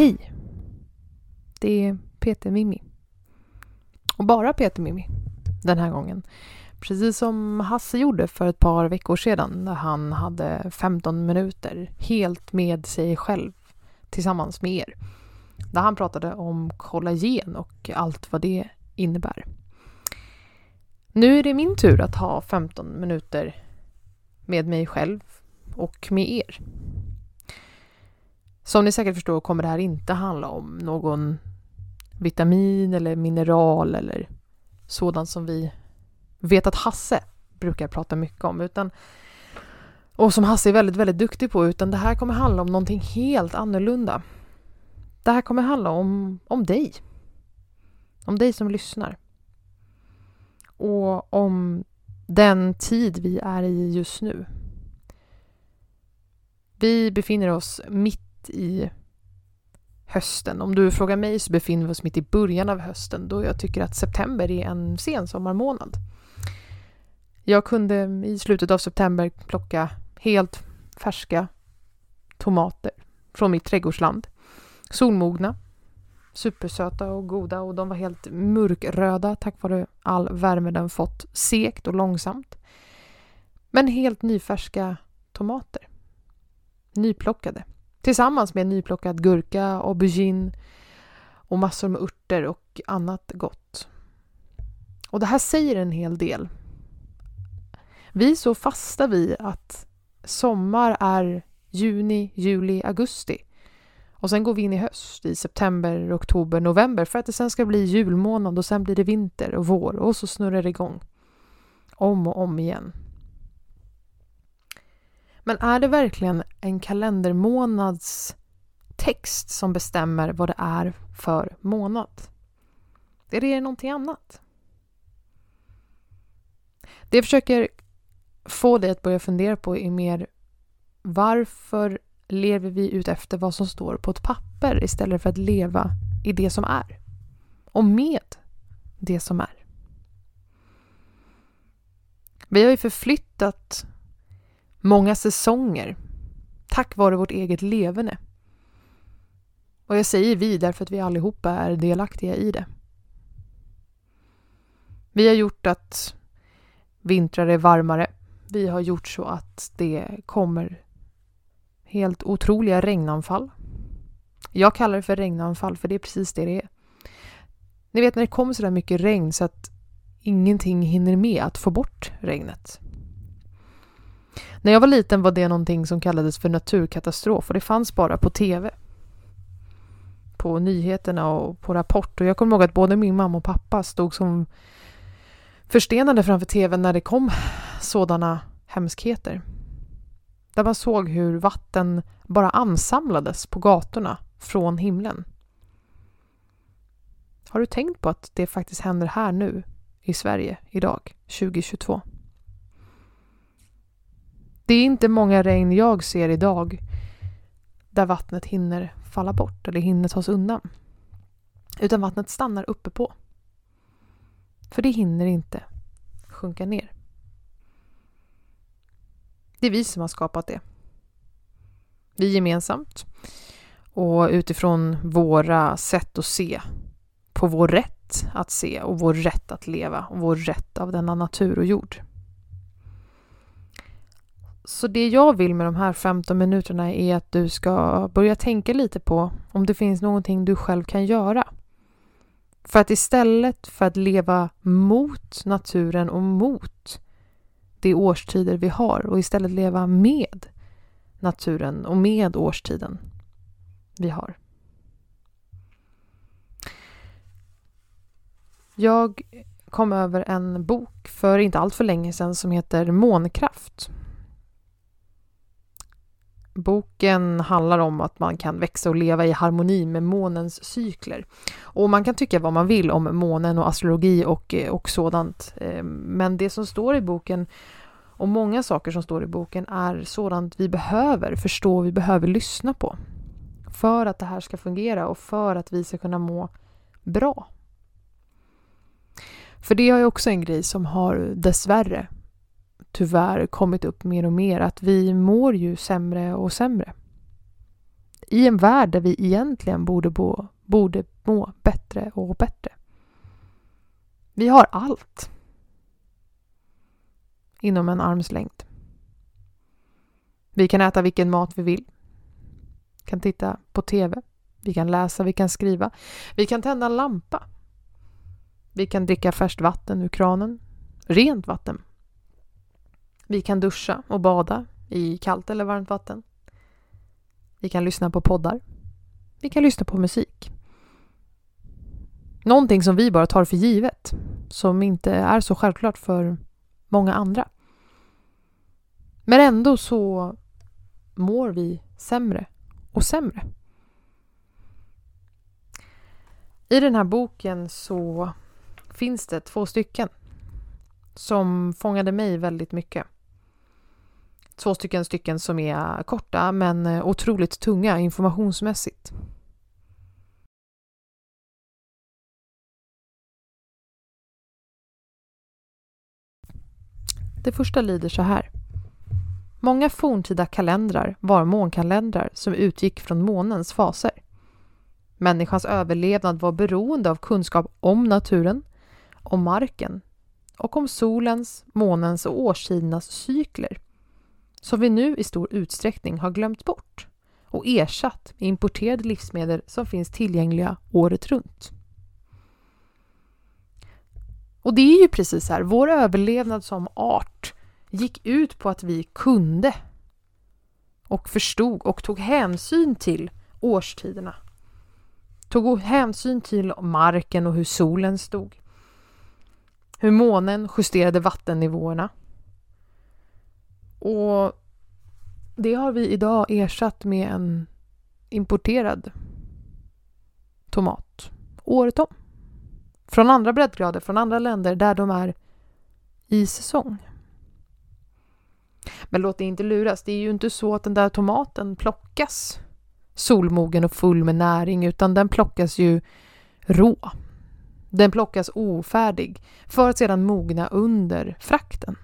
Hej! Det är Peter Mimmi. Och bara Peter Mimmi den här gången. Precis som Hasse gjorde för ett par veckor sedan när han hade 15 minuter helt med sig själv tillsammans med er. Där han pratade om kollagen och allt vad det innebär. Nu är det min tur att ha 15 minuter med mig själv och med er. Som ni säkert förstår kommer det här inte handla om någon vitamin eller mineral eller sådant som vi vet att Hasse brukar prata mycket om utan och som Hasse är väldigt, väldigt duktig på utan det här kommer handla om någonting helt annorlunda. Det här kommer handla om, om dig. Om dig som lyssnar. Och om den tid vi är i just nu. Vi befinner oss mitt i hösten. Om du frågar mig så befinner vi oss mitt i början av hösten då jag tycker att september är en sen sommarmånad. Jag kunde i slutet av september plocka helt färska tomater från mitt trädgårdsland. Solmogna, supersöta och goda och de var helt mörkröda tack vare all värme den fått segt och långsamt. Men helt nyfärska tomater. Nyplockade. Tillsammans med nyplockad gurka, aubergine och massor med örter och annat gott. Och det här säger en hel del. Vi är så fasta vid att sommar är juni, juli, augusti. Och sen går vi in i höst i september, oktober, november för att det sen ska bli julmånad och sen blir det vinter och vår och så snurrar det igång. Om och om igen. Men är det verkligen en kalendermånads text som bestämmer vad det är för månad? Är det någonting annat? Det jag försöker få dig att börja fundera på är mer varför lever vi ut efter vad som står på ett papper istället för att leva i det som är? Och med det som är. Vi har ju förflyttat många säsonger tack vare vårt eget levande. Och jag säger vi därför att vi allihopa är delaktiga i det. Vi har gjort att vintrar är varmare. Vi har gjort så att det kommer helt otroliga regnanfall. Jag kallar det för regnanfall för det är precis det det är. Ni vet när det kommer så där mycket regn så att ingenting hinner med att få bort regnet. När jag var liten var det någonting som kallades för naturkatastrof och det fanns bara på TV. På nyheterna och på Rapport och jag kommer ihåg att både min mamma och pappa stod som förstenade framför TVn när det kom sådana hemskheter. Där man såg hur vatten bara ansamlades på gatorna från himlen. Har du tänkt på att det faktiskt händer här nu i Sverige idag, 2022? Det är inte många regn jag ser idag där vattnet hinner falla bort eller hinner tas undan. Utan vattnet stannar uppe på. För det hinner inte sjunka ner. Det är vi som har skapat det. Vi gemensamt. Och utifrån våra sätt att se på vår rätt att se och vår rätt att leva och vår rätt av denna natur och jord. Så det jag vill med de här 15 minuterna är att du ska börja tänka lite på om det finns någonting du själv kan göra. För att istället för att leva mot naturen och mot de årstider vi har och istället leva med naturen och med årstiden vi har. Jag kom över en bok för inte allt för länge sedan som heter Månkraft. Boken handlar om att man kan växa och leva i harmoni med månens cykler. Och man kan tycka vad man vill om månen och astrologi och, eh, och sådant. Ehm, men det som står i boken och många saker som står i boken är sådant vi behöver förstå, vi behöver lyssna på. För att det här ska fungera och för att vi ska kunna må bra. För det är också en grej som har dessvärre tyvärr kommit upp mer och mer att vi mår ju sämre och sämre. I en värld där vi egentligen borde, bo, borde må bättre och bättre. Vi har allt inom en armslängd. Vi kan äta vilken mat vi vill. Vi kan titta på TV. Vi kan läsa, vi kan skriva. Vi kan tända en lampa. Vi kan dricka färskt vatten ur kranen. Rent vatten. Vi kan duscha och bada i kallt eller varmt vatten. Vi kan lyssna på poddar. Vi kan lyssna på musik. Någonting som vi bara tar för givet, som inte är så självklart för många andra. Men ändå så mår vi sämre och sämre. I den här boken så finns det två stycken som fångade mig väldigt mycket. Två stycken stycken som är korta men eh, otroligt tunga informationsmässigt. Det första lyder så här. Många forntida kalendrar var månkalendrar som utgick från månens faser. Människans överlevnad var beroende av kunskap om naturen, om marken och om solens, månens och årstidernas cykler som vi nu i stor utsträckning har glömt bort och ersatt med importerade livsmedel som finns tillgängliga året runt. Och det är ju precis här, vår överlevnad som art gick ut på att vi kunde och förstod och tog hänsyn till årstiderna. Tog hänsyn till marken och hur solen stod. Hur månen justerade vattennivåerna. Och det har vi idag ersatt med en importerad tomat året om. Från andra breddgrader, från andra länder där de är i säsong. Men låt dig inte luras, det är ju inte så att den där tomaten plockas solmogen och full med näring utan den plockas ju rå. Den plockas ofärdig för att sedan mogna under frakten.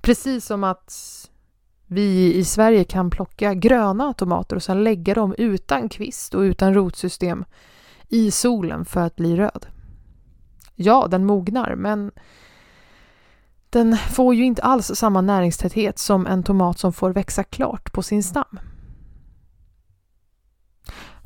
Precis som att vi i Sverige kan plocka gröna tomater och sedan lägga dem utan kvist och utan rotsystem i solen för att bli röd. Ja, den mognar, men den får ju inte alls samma näringstäthet som en tomat som får växa klart på sin stam.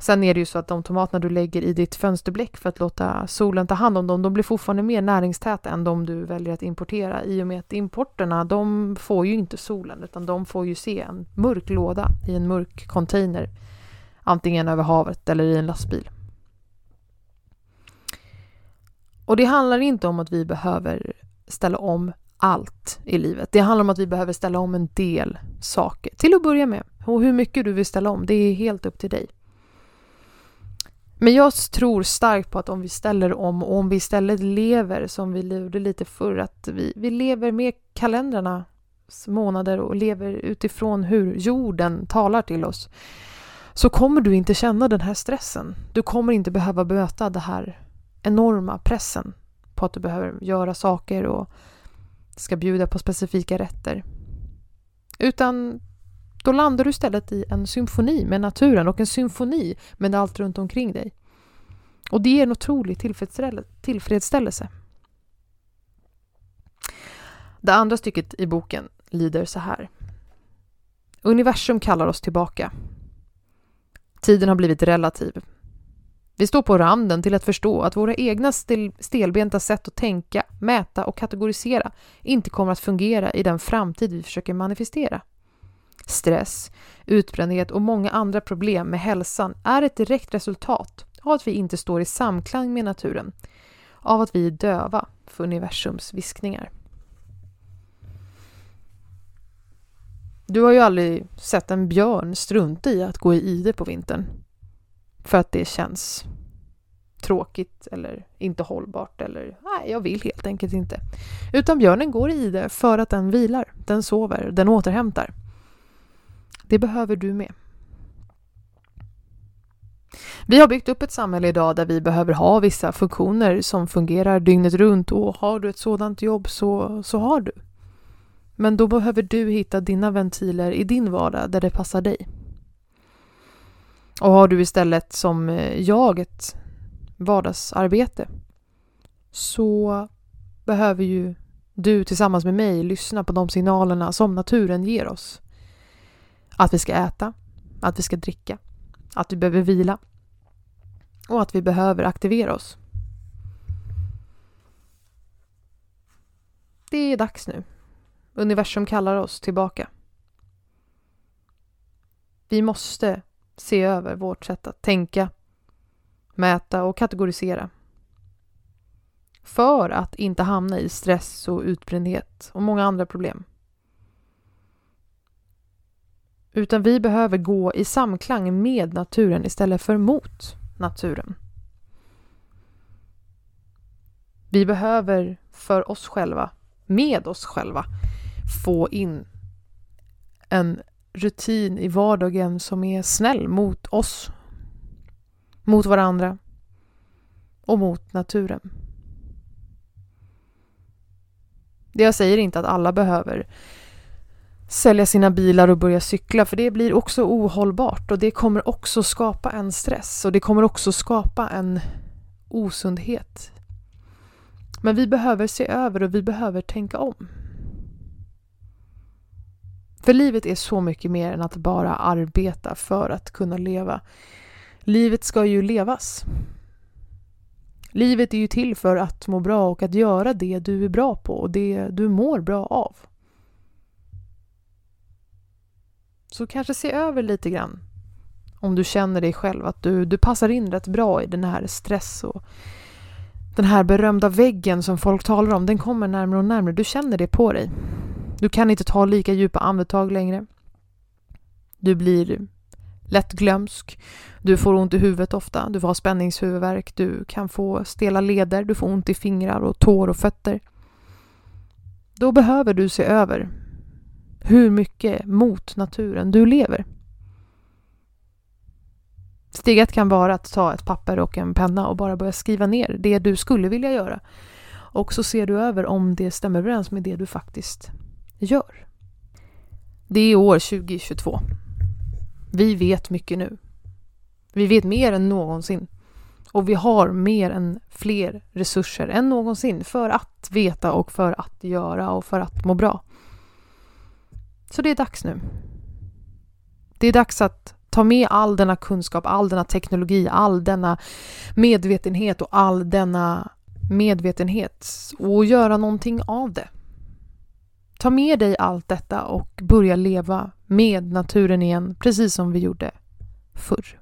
Sen är det ju så att de tomaterna du lägger i ditt fönsterbläck för att låta solen ta hand om dem, de blir fortfarande mer näringstäta än de du väljer att importera i och med att importerna, de får ju inte solen utan de får ju se en mörk låda i en mörk container, antingen över havet eller i en lastbil. Och det handlar inte om att vi behöver ställa om allt i livet. Det handlar om att vi behöver ställa om en del saker till att börja med. Och hur mycket du vill ställa om, det är helt upp till dig. Men jag tror starkt på att om vi ställer om och om vi istället lever som vi levde lite förr, att vi, vi lever med kalendrarnas månader och lever utifrån hur jorden talar till oss, så kommer du inte känna den här stressen. Du kommer inte behöva möta den här enorma pressen på att du behöver göra saker och ska bjuda på specifika rätter. Utan då landar du istället i en symfoni med naturen och en symfoni med allt runt omkring dig. Och det ger en otrolig tillfredsställelse. Det andra stycket i boken lyder så här. Universum kallar oss tillbaka. Tiden har blivit relativ. Vi står på randen till att förstå att våra egna stel stelbenta sätt att tänka, mäta och kategorisera inte kommer att fungera i den framtid vi försöker manifestera. Stress, utbrändhet och många andra problem med hälsan är ett direkt resultat av att vi inte står i samklang med naturen, av att vi är döva för universums viskningar. Du har ju aldrig sett en björn strunta i att gå i ide på vintern. För att det känns tråkigt eller inte hållbart eller nej, jag vill helt enkelt inte. Utan björnen går i ide för att den vilar, den sover, den återhämtar. Det behöver du med. Vi har byggt upp ett samhälle idag där vi behöver ha vissa funktioner som fungerar dygnet runt och har du ett sådant jobb så, så har du. Men då behöver du hitta dina ventiler i din vardag där det passar dig. Och har du istället som eh, jag ett vardagsarbete så behöver ju du tillsammans med mig lyssna på de signalerna som naturen ger oss. Att vi ska äta, att vi ska dricka, att vi behöver vila och att vi behöver aktivera oss. Det är dags nu. Universum kallar oss tillbaka. Vi måste se över vårt sätt att tänka, mäta och kategorisera. För att inte hamna i stress och utbrändhet och många andra problem. Utan vi behöver gå i samklang med naturen istället för mot naturen. Vi behöver för oss själva, med oss själva, få in en rutin i vardagen som är snäll mot oss, mot varandra och mot naturen. Jag säger inte att alla behöver sälja sina bilar och börja cykla för det blir också ohållbart och det kommer också skapa en stress och det kommer också skapa en osundhet. Men vi behöver se över och vi behöver tänka om. För livet är så mycket mer än att bara arbeta för att kunna leva. Livet ska ju levas. Livet är ju till för att må bra och att göra det du är bra på och det du mår bra av. Så kanske se över lite grann om du känner dig själv att du, du passar in rätt bra i den här stress och den här berömda väggen som folk talar om, den kommer närmare och närmare. Du känner det på dig. Du kan inte ta lika djupa andetag längre. Du blir lätt glömsk. Du får ont i huvudet ofta. Du får ha spänningshuvudvärk. Du kan få stela leder. Du får ont i fingrar och tår och fötter. Då behöver du se över hur mycket mot naturen du lever. Steg ett kan vara att ta ett papper och en penna och bara börja skriva ner det du skulle vilja göra. Och så ser du över om det stämmer överens med det du faktiskt gör. Det är år 2022. Vi vet mycket nu. Vi vet mer än någonsin. Och vi har mer än fler resurser än någonsin för att veta och för att göra och för att må bra. Så det är dags nu. Det är dags att ta med all denna kunskap, all denna teknologi, all denna medvetenhet och all denna medvetenhet och göra någonting av det. Ta med dig allt detta och börja leva med naturen igen, precis som vi gjorde förr.